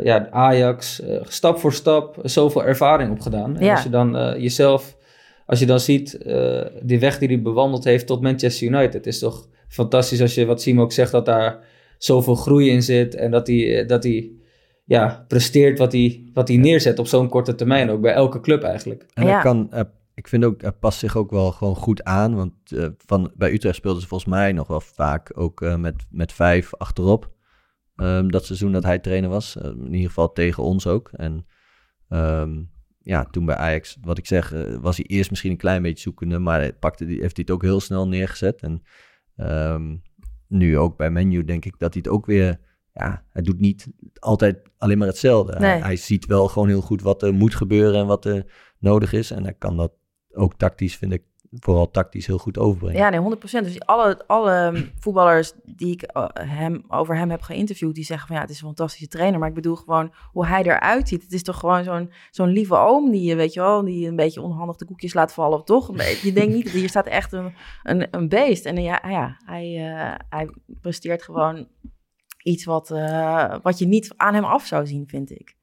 ja, Ajax. eh, stap voor stap zoveel ervaring opgedaan. En als je dan eh, jezelf, als je dan ziet eh die weg die hij bewandeld heeft tot Manchester United. Het is toch fantastisch als je, wat Simo ook zegt, dat daar zoveel groei in zit. En dat hij, eh, dat hij ja, presteert wat hij, wat hij neerzet op zo'n korte termijn. Ook bij elke club eigenlijk. En Ja. hij kan, eh, ik vind ook, hij past zich ook wel gewoon goed aan. Want eh, van, bij Utrecht speelden ze volgens mij nog wel vaak ook eh, met, met vijf achterop. Ehm, dat seizoen dat hij trainer was. Eh, in ieder geval tegen ons ook. En ehm, ja, toen bij Ajax, wat ik zeg, eh, was hij eerst misschien een klein beetje zoekende. Maar hij pakte die, heeft hij het ook heel snel neergezet. En ehm, nu ook bij Menu denk ik dat hij het ook weer... Ja, hij doet niet altijd alleen maar hetzelfde. Hij ziet wel gewoon heel goed wat er moet gebeuren en wat er nodig is. En hij kan dat ook tactisch, vind ik, vooral tactisch heel goed overbrengen. Ja, nee, 100%. Dus alle, alle voetballers die ik eh, hem, over hem heb geïnterviewd, die zeggen van ja, het is een fantastische trainer. Maar ik bedoel gewoon hoe hij eruit ziet. Het is toch gewoon zo'n zo'n lieve oom die je, weet je wel, die een beetje onhandig de koekjes laat vallen. Of toch? Je denkt niet, hier staat echt een, een, een beest. En ja, ja hij, eh, hij presteert gewoon iets wat, eh, wat je niet aan hem af zou zien, vind ik.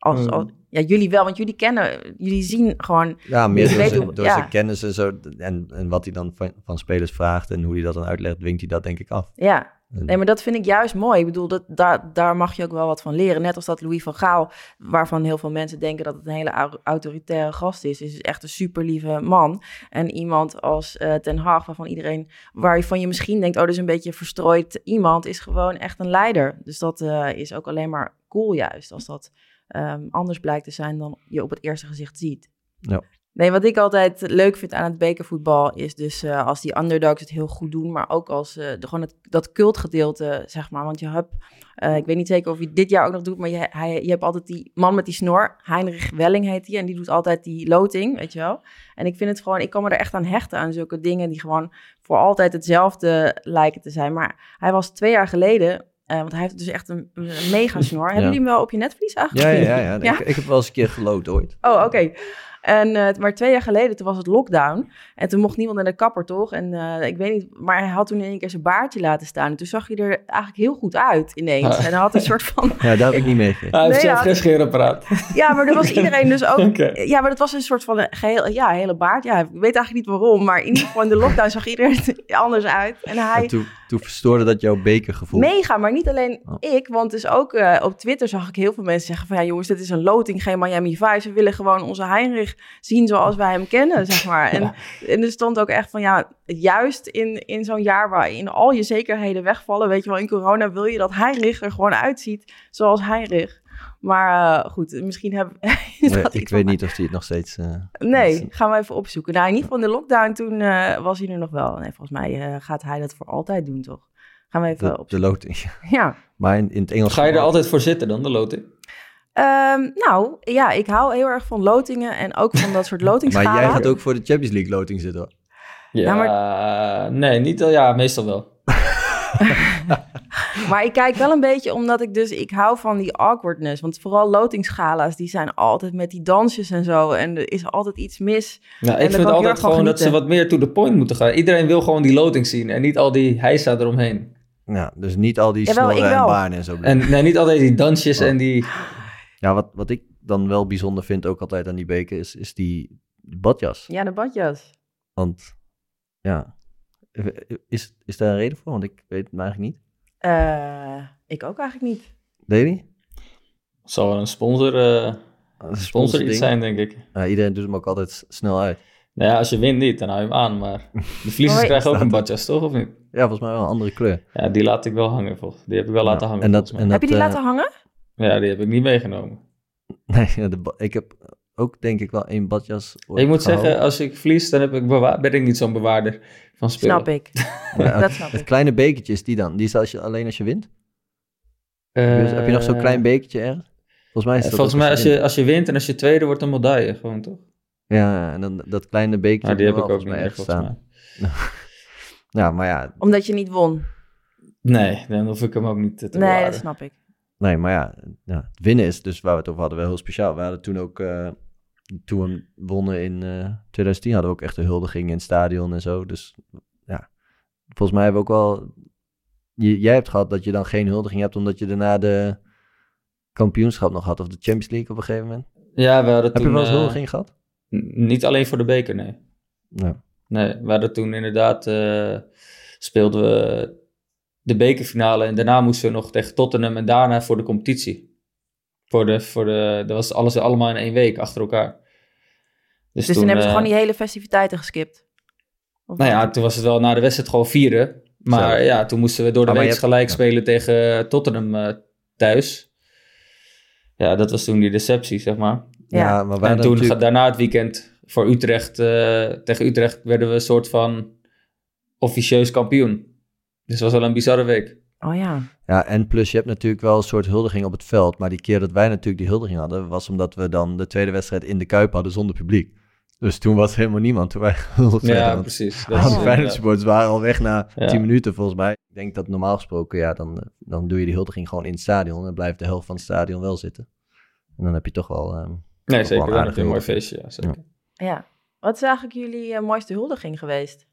Als, Hmm. als, ja, jullie wel, want jullie kennen, jullie zien gewoon Ja, meer door, zijn, hoe- door ja. zijn kennis en zo. En, en wat hij dan van, van spelers vraagt en hoe hij dat dan uitlegt, dwingt hij dat denk ik af. Ja, En- nee, maar dat vind ik juist mooi. Ik bedoel, dat, daar, daar mag je ook wel wat van leren. Net als dat Louis van Gaal, waarvan heel veel mensen denken dat het een hele au- autoritaire gast is, is echt een super lieve man. En iemand als eh, Ten Hag, waarvan iedereen, waarvan je misschien denkt, oh, dat is een beetje verstrooid iemand, is gewoon echt een leider. Dus dat eh, is ook alleen maar cool juist, als dat ehm, anders blijkt te zijn dan je op het eerste gezicht ziet. Ja. Nee, wat ik altijd leuk vind aan het bekervoetbal is dus eh, als die underdogs het heel goed doen, maar ook als eh, de, gewoon het, dat cultgedeelte, zeg maar. Want je hebt, eh, ik weet niet zeker of je dit jaar ook nog doet, maar je, hij, je hebt altijd die man met die snor, Heinrich Welling heet die, en die doet altijd die loting, weet je wel. En ik vind het gewoon, ik kan me er echt aan hechten aan zulke dingen die gewoon voor altijd hetzelfde lijken te zijn. Maar hij was twee jaar geleden, eh, want hij heeft dus echt een, een mega snor. Hebben jullie hem wel op je netvlies eigenlijk? Ja, ja, ja. Ik, ik heb wel eens een keer geloot ooit. Oh, oké. En, eh, maar twee jaar geleden, toen was het lockdown. En toen mocht niemand naar de kapper, toch? En eh, ik weet niet, maar hij had toen in één keer zijn baardje laten staan. En toen zag hij er eigenlijk heel goed uit ineens. Ah. En hij had een soort van... Ja, daar heb ik niet meegekregen. Hij heeft Nee, zelf ja. geen scheerapparaat. Ja, maar er was iedereen dus ook... Ja, maar dat was een soort van een geheel, ja, hele baard. Ja, ik weet eigenlijk niet waarom. Maar in ieder geval in de lockdown zag iedereen er anders uit. En hij... En toen, toen verstoorde dat jouw bekergevoel. Mega, maar niet alleen Oh. ik, want dus ook eh, op Twitter zag ik heel veel mensen zeggen van ja jongens, dit is een loting, geen Miami Vice. We willen gewoon onze Heinrich zien zoals wij hem kennen, zeg maar. En, en er stond ook echt van ja, juist in, in zo'n jaar waarin al je zekerheden wegvallen, weet je wel, in corona wil je dat Heinrich er gewoon uitziet zoals Heinrich. Maar eh, goed, misschien heb Nee, ik weet van- niet of hij het nog steeds... eh, Nee, gaan we even opzoeken. Nou, in ieder geval in de lockdown toen eh, was hij er nog wel. Nee, volgens mij eh, gaat hij dat voor altijd doen, toch? Gaan we even de, de opzoeken. loting. Ja. Maar in, in het Engels... Ga je er altijd voor zitten dan, de loting? Ehm, nou, ja, ik hou heel erg van lotingen en ook van dat soort lotingschalen. Maar jij gaat ook voor de Champions League loting zitten hoor. Ja, nee, niet al. Ja, meestal wel. Maar ik kijk wel een beetje omdat ik dus, ik hou van die awkwardness. Want vooral lotingschala's, die zijn altijd met die dansjes en zo. En er is altijd iets mis. Ja, daar ik vind altijd gewoon dat ze wat meer to the point moeten gaan. Iedereen wil gewoon die loting zien en niet al die heisa eromheen. Ja, dus niet al die ik en baarden en zo. En nee, niet altijd die dansjes Oh. en die... Ja, wat, wat ik dan wel bijzonder vind ook altijd aan die beker is, is die badjas. Ja, de badjas. Want ja, is, is daar een reden voor? Want ik weet het eigenlijk niet. Eh, ik ook eigenlijk niet. Niet? zal wel een sponsor, eh Dat is sponsor iets zijn, denk ik. Ja, iedereen doet hem ook altijd snel uit. Nou ja, als je wint niet, dan hou je hem aan. Maar de verliezers Oh, krijgen ook een er. badjas, toch? Of niet? Ja, volgens mij wel een andere kleur. Ja, die laat ik wel hangen, volgens Die heb ik wel laten hangen, en dat- en Heb je die eh, laten hangen? Ja, die heb ik niet meegenomen. Nee, de ik heb ook denk ik wel één badjas. Ik moet gehouden. zeggen, als ik verlies, dan heb ik ben ik niet zo'n bewaarder van spullen. Snap ik. Ja, dat snap het ik. kleine bekertje is die dan. Die is als je, alleen als je wint. Eh, Dus heb je nog zo'n klein bekertje ergens? Volgens mij is dat Volgens mij, als je als je wint en als je tweede wordt, een medaille gewoon, toch? Ja, en dan dat kleine bekertje. Maar die heb ik ook niet volgens staan. mij. Ja, maar ja, Omdat je niet won. Nee, dan hoef ik hem ook niet te Nee, dat bewaren. snap ik. Nee, maar ja, ja, het winnen is dus waar we het over hadden wel heel speciaal. We hadden toen ook, eh, toen we wonnen in eh 2010, hadden we ook echt een huldiging in het stadion en zo. Dus ja, volgens mij hebben we ook wel, je, jij hebt gehad dat je dan geen huldiging hebt, omdat je daarna de kampioenschap nog had, of de Champions League op een gegeven moment. Ja, we hadden Heb toen... je wel eens eh, huldiging gehad? Niet alleen voor de beker, nee. Ja. Nee, we hadden toen inderdaad... eh, speelden we de bekerfinale en daarna moesten we nog tegen Tottenham en daarna voor de competitie. Voor de, voor de, dat was alles allemaal in één week achter elkaar. Dus toen hebben ze eh, gewoon die hele festiviteiten geskipt. Of Nou ja, toen was het wel na de wedstrijd gewoon vieren. Maar Zo. ja, toen moesten we door de Ah, week gelijk ja. spelen tegen Tottenham eh, thuis. Ja, dat was toen die deceptie, zeg maar. Ja, Ja. maar wij en toen natuurlijk... ga- daarna het weekend voor Utrecht, eh, tegen Utrecht werden we een soort van officieus kampioen. Dus het was wel een bizarre week. Oh ja. Ja, en plus je hebt natuurlijk wel een soort huldiging op het veld. Maar die keer dat wij natuurlijk die huldiging hadden, was omdat we dan de tweede wedstrijd in de Kuip hadden zonder publiek. Dus toen was helemaal niemand toen wij. Ja, want precies. Dat Oh. eh, Feyenoord supporters waren al weg na Ja. 10 minuten volgens mij. Ik denk dat normaal gesproken, ja, dan, eh, dan doe je die huldiging gewoon in het stadion. En dan blijft de helft van het stadion wel zitten. En dan heb je toch wel... ehm, Nee, wel zeker. een je een mooi feestje. Ja, zeker. Ja. Wat is eigenlijk jullie eh, mooiste huldiging geweest?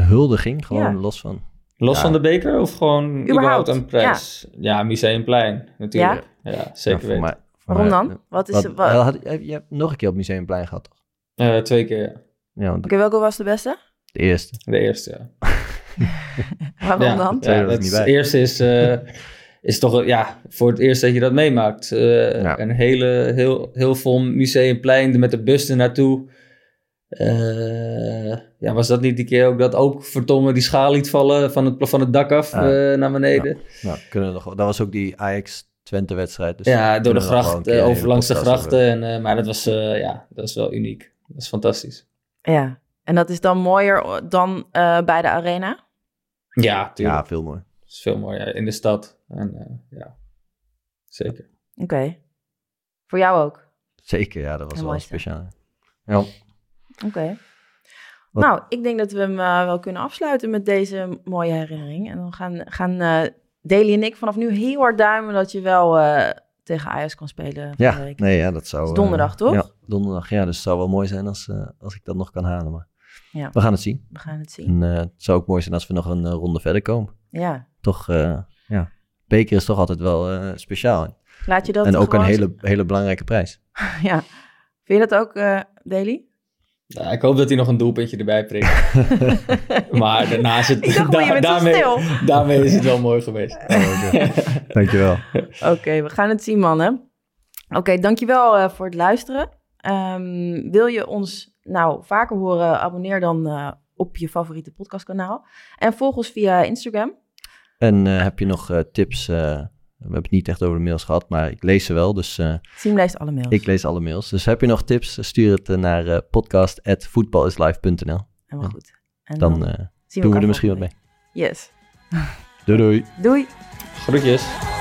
Huldiging, gewoon Ja. los van... Los Ja. van de beker of gewoon überhaupt, Überhaupt, een prijs? Ja, Museumplein natuurlijk. Ja, Ja, zeker weten. mij- Waarom mij- dan? Wat is Wat, de- wa- eh, had- je hebt nog een keer op Museumplein gehad, toch? Eh, twee keer, ja. Oké, welke was de beste? de eerste. De eerste, ja. Waarom ja, dan? Het niet bij. eerste is, eh, is toch ja, voor het eerst dat je dat meemaakt. Eh, Ja. Een hele, heel, heel vol museumplein met de bus er naartoe. Eh, ja, was dat niet die keer ook dat ook Vertongen die schaal liet vallen van het, van het dak af Ah. eh, naar beneden? Nou, kunnen we nog, dat was ook die Ajax-Twente-wedstrijd. Dus ja, door de gracht, over langs de grachten. En, eh, maar dat was, eh, ja, dat is wel uniek. Dat is fantastisch. Ja. En dat is dan mooier dan eh, bij de arena? Ja, tuurlijk. Ja, veel mooi. Dat is veel mooier in de stad. En eh, ja, zeker. Oké. Voor jou ook? Zeker, ja, dat was wel speciaal. Ja. Oké. Nou, ik denk dat we hem eh, wel kunnen afsluiten met deze mooie herinnering. En dan gaan, gaan eh Daly en ik vanaf nu heel hard duimen dat je wel eh, tegen Ajax kan spelen Ja, nee, ja, dat zou... Donderdag, toch? Ja, donderdag. Ja, dus het zou wel mooi zijn als, als ik dat nog kan halen. Maar Ja. we gaan het zien. We gaan het zien. En het zou ook mooi zijn als we nog een ronde verder komen. Ja. Toch, ja, beker is toch altijd wel speciaal. Laat je dat en ook een hele, hele belangrijke prijs. Ja. Vind je dat ook, Daly? Ja, ik hoop dat hij nog een doelpuntje erbij prikt. maar daarna is het... Dacht, da- daarmee, stil. daarmee is het wel mooi geweest. Dankjewel. Oké, we gaan het zien, mannen. Oké, dankjewel eh, voor het luisteren. Ehm, wil je ons nou vaker horen, abonneer dan eh, op je favoriete podcastkanaal. En volg ons via Instagram. En eh, heb je nog eh, tips? Eh, we hebben het niet echt over de mails gehad, maar ik lees ze wel. Dus eh, Team leest alle mails. ik lees alle mails. Dus heb je nog tips? Stuur het eh, naar uh, podcast.voetbalislive.nl. Helemaal goed. En Dan eh, zien doen we er misschien wat mee. Yes. Doei doei. Doei. Groetjes.